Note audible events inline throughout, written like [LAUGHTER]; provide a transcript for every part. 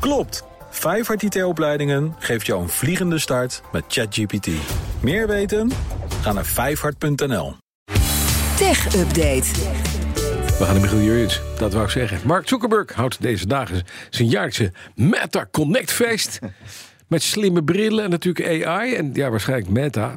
Klopt! Vijfhart IT-opleidingen geeft jou een vliegende start met ChatGPT. Meer weten? Ga naar vijfhart.nl. Tech Update. We gaan naar Michiel Jurjens, dat wou ik zeggen. Mark Zuckerberg houdt deze dagen zijn jaarlijkse Meta Connect feest. [LAUGHS] Met slimme brillen en natuurlijk AI. En ja, waarschijnlijk Meta.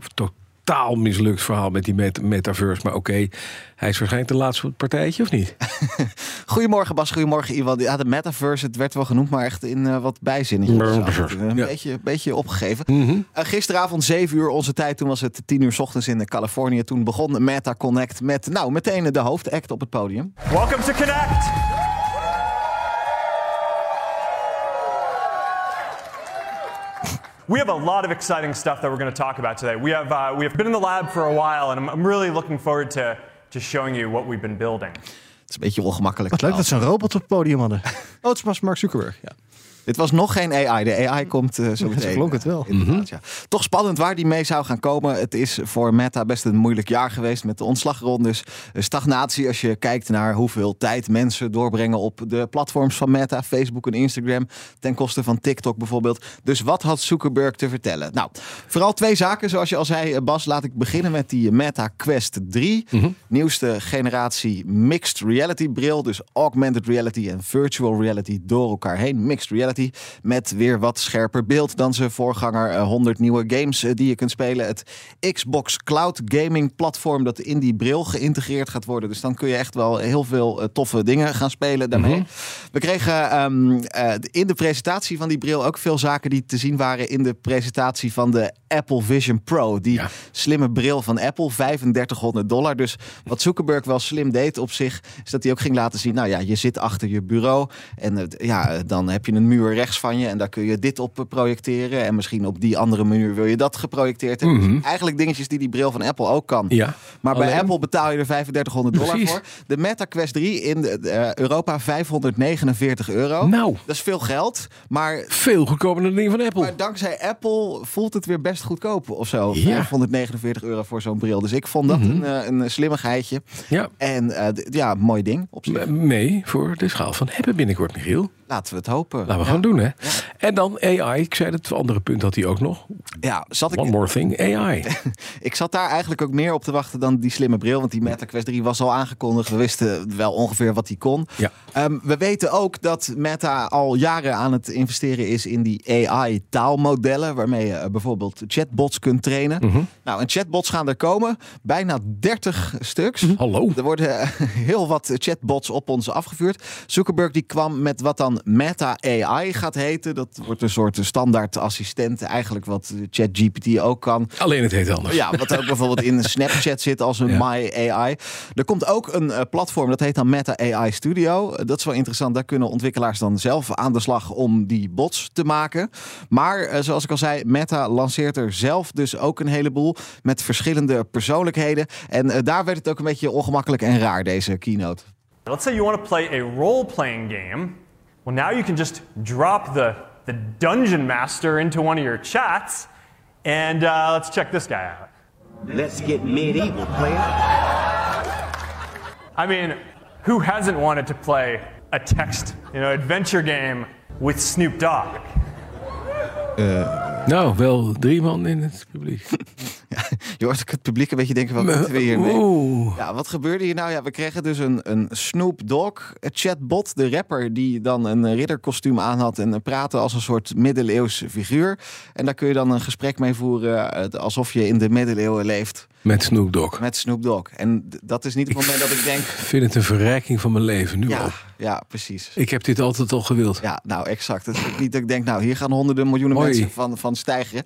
Totaal mislukt verhaal met die met metaverse. Maar oké, hij is waarschijnlijk de laatste partijtje, of niet? [LAUGHS] Goedemorgen Bas, goedemorgen Iwan. Ja, de metaverse, het werd wel genoemd, maar echt in uh, wat bijzinnetjes. Metaverse, Een ja. beetje, beetje opgegeven. Uh, gisteravond 7 uur onze tijd, toen was het 10 uur 's ochtends in Californië. Toen begon Meta Connect met nou meteen de hoofdact op het podium. Welcome to Connect. We have a lot of exciting stuff that we're going to talk about today. We have, uh, we have been in the lab for a while, and I'm, I'm really looking forward to, to showing you what we've been building. Het is een beetje ongemakkelijk. Wat leuk dat ze een robot op het podium hadden. [LAUGHS] Oh, het was Mark Zuckerberg. Ja. Dit was nog geen AI. De AI komt uh, zo meteen. Zo klonk het wel. Inderdaad, ja. Toch spannend waar die mee zou gaan komen. Het is voor Meta best een moeilijk jaar geweest met de ontslagrondes. Stagnatie als je kijkt naar hoeveel tijd mensen doorbrengen op de platforms van Meta, Facebook en Instagram. Ten koste van TikTok bijvoorbeeld. Dus wat had Zuckerberg te vertellen? Nou, vooral twee zaken zoals je al zei Bas. Laat ik beginnen met die Meta Quest 3. Nieuwste generatie mixed reality bril. Dus augmented reality en virtual reality door elkaar heen. Mixed reality met weer wat scherper beeld dan zijn voorganger. Uh, 100 nieuwe games uh, die je kunt spelen. Het Xbox Cloud Gaming platform dat in die bril geïntegreerd gaat worden. Dus dan kun je echt wel heel veel uh, toffe dingen gaan spelen daarmee. Mm -hmm. We kregen um, in de presentatie van die bril ook veel zaken die te zien waren in de presentatie van de Apple Vision Pro. Die ja. slimme bril van Apple, 3500 dollar. Dus wat Zuckerberg wel slim deed op zich, is dat hij ook ging laten zien. Nou ja, je zit achter je bureau en ja, dan heb je een muur rechts van je en daar kun je dit op projecteren. En misschien op die andere muur wil je dat geprojecteerd hebben. Mm -hmm. dus eigenlijk dingetjes die die bril van Apple ook kan. Ja, maar alleen... bij Apple betaal je er 3500 dollar Precies. voor. De Meta Quest 3 in de, uh, Europa 549 euro. Nou. Dat is veel geld, maar... Veel goedkoper dan die van Apple. Maar dankzij Apple voelt het weer best goedkoop of zo. Ja. 549 euro voor zo'n bril. Dus ik vond dat mm -hmm. een, een slimmigheidje. Ja. En uh, ja, mooi ding op zich. Mee voor de schaal van hebben binnenkort, Michiel. Laten we het hopen. Laten we ja. gaan doen, hè? Ja. En dan AI. Ik zei het andere punt had hij ook nog. Ja, zat ik... One more thing, AI. [LAUGHS] ik zat daar eigenlijk ook meer op te wachten dan die slimme bril. Want die Meta Quest 3 was al aangekondigd. We wisten wel ongeveer wat die kon. Ja. Um, we weten ook dat Meta al jaren aan het investeren is in die AI-taalmodellen. Waarmee je bijvoorbeeld chatbots kunt trainen. Mhm. Mm -hmm. Nou, en chatbots gaan er komen. Bijna 30 stuks. Mm -hmm. Hallo. Er worden [LAUGHS] heel wat chatbots op ons afgevuurd. Zuckerberg die kwam met wat dan Meta AI gaat heten. Dat wordt een soort standaard assistent. Eigenlijk wat ChatGPT ook kan. Alleen het heet anders. Ja, wat ook bijvoorbeeld in [LAUGHS] Snapchat zit als een ja. My AI. Er komt ook een uh, platform, dat heet dan Meta AI Studio. Uh, dat is wel interessant. Daar kunnen ontwikkelaars dan zelf aan de slag om die bots te maken. Maar uh, zoals ik al zei, Meta lanceert er zelf dus ook een heleboel. Met verschillende persoonlijkheden. En daar werd het ook een beetje ongemakkelijk en raar, deze keynote. Let's say you want to play a role-playing game. Well, now you can just drop the, the dungeon master into one of your chats. And uh, let's check this guy out. Let's get medieval, player. I mean, who hasn't wanted to play a text, you know, adventure game with Snoop Dogg? Uh, nou, wel drie man in het publiek. [LAUGHS] Ja, [LAUGHS] je hoort ook het publiek een beetje denken, wat moeten we hiermee? Ja, wat gebeurde hier nou? Ja, we kregen dus een, een Snoop Dogg chatbot, de rapper, die dan een ridderkostuum aan had en praatte als een soort middeleeuws figuur. En daar kun je dan een gesprek mee voeren alsof je in de middeleeuwen leeft. Met Snoop Dogg. Met Snoop Dogg. En dat is niet het moment dat ik denk... Ik [LAUGHS] vind het een verrijking van mijn leven, nu ja, al. Ja, precies. Ik heb dit altijd al gewild. Ja, nou exact. Het is niet dat ik denk, nou, hier gaan honderden miljoenen Hoi. mensen van, van stijgen.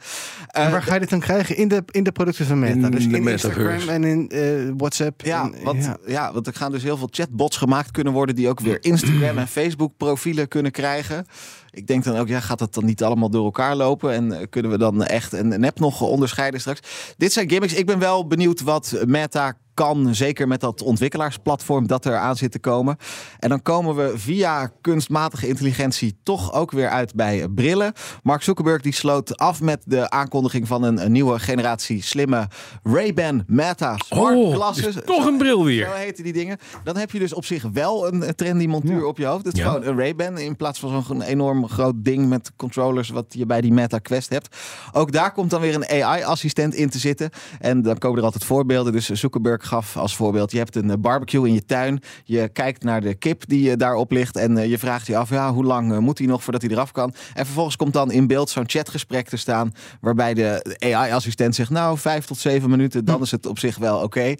En waar ga je dit dan krijgen? In de, in de producten van Meta. In dus de in metaverse. Instagram en in eh, WhatsApp. Ja, en, want, ja. ja. want er gaan dus heel veel chatbots gemaakt kunnen worden... die ook weer Instagram en Facebook profielen kunnen krijgen. Ik denk dan ook, ja, gaat het dan niet allemaal door elkaar lopen? En uh, kunnen we dan echt en nep nog onderscheiden straks? Dit zijn gimmicks. Ik ben wel benieuwd wat Meta kan. Zeker met dat ontwikkelaarsplatform dat er aan zit te komen. En dan komen we via kunstmatige intelligentie toch ook weer uit bij brillen. Mark Zuckerberg die sloot af met de aankondiging van een, een nieuwe generatie slimme Ray-Ban Meta Smart Oh, Glasses. toch een bril weer. Zo heten die dingen. Dan heb je dus op zich wel een trendy montuur op je hoofd. Het is Ja. gewoon een Ray-Ban in plaats van zo'n enorm groot ding met controllers wat je bij die Meta Quest hebt. Ook daar komt dan weer een AI-assistent in te zitten. En dan komen er altijd voorbeelden. Dus Zuckerberg gaf als voorbeeld: je hebt een eh, barbecue in je tuin. Je kijkt naar de kip die eh, daarop ligt. En eh, je vraagt je af: ja, hoe lang moet hij nog voordat hij eraf kan? En vervolgens komt dan in beeld zo'n chatgesprek te staan. Waarbij de AI-assistent zegt: Nou, vijf tot zeven minuten, dan is het op zich wel oké.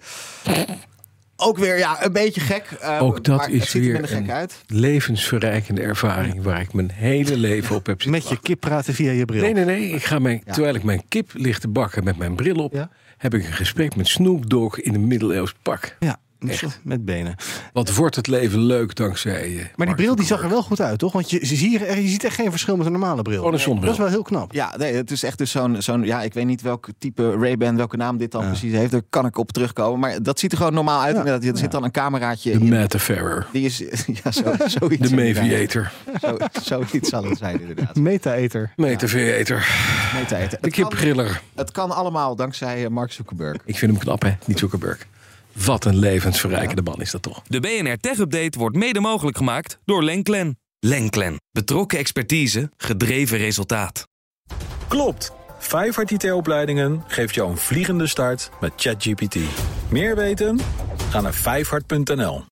Ook weer ja, een beetje gek. eh, Ook dat maar is er weer gek een uit. levensverrijkende ervaring waar ik mijn hele leven op heb zitten Met je kip praten via je bril. Nee, nee, nee. Ik ga mijn, Terwijl ik mijn kip ligt te bakken met mijn bril op, Ja. heb ik een gesprek met Snoop Dogg in een middeleeuws pak. Ja, Echt. met benen. Wat wordt het leven leuk dankzij je. Maar die bril die zag er wel goed uit, toch? Want je, je, ziet, er- je ziet echt geen verschil met een normale bril. Gewoon een zonnebril. Dat is wel heel knap. Ja, nee, het is echt dus zo'n, zo'n, ja, ik weet niet welk type Ray-Ban, welke naam dit dan precies heeft. Daar kan ik op terugkomen. Maar dat ziet er gewoon normaal uit. inderdaad. Er zit dan een cameraatje De in. Metafarer. Die is, [LAUGHS] ja, zo, [LAUGHS] zoiets. De. Maviator. Zo, zoiets zal het zijn, inderdaad. Meta-eter. [LAUGHS] Tijd. De Het kan, kipgriller. het kan allemaal dankzij eh, Mark Zuckerberg. Ik vind hem knap, hè? Niet Zuckerberg. Wat een levensverrijkende man is dat toch? De BNR Tech Update wordt mede mogelijk gemaakt door Lenklen. Lenklen. Betrokken expertise, gedreven resultaat. Klopt. Vijfhart IT-opleidingen geeft jou een vliegende start met ChatGPT. Meer weten? Ga naar vijfhart.nl.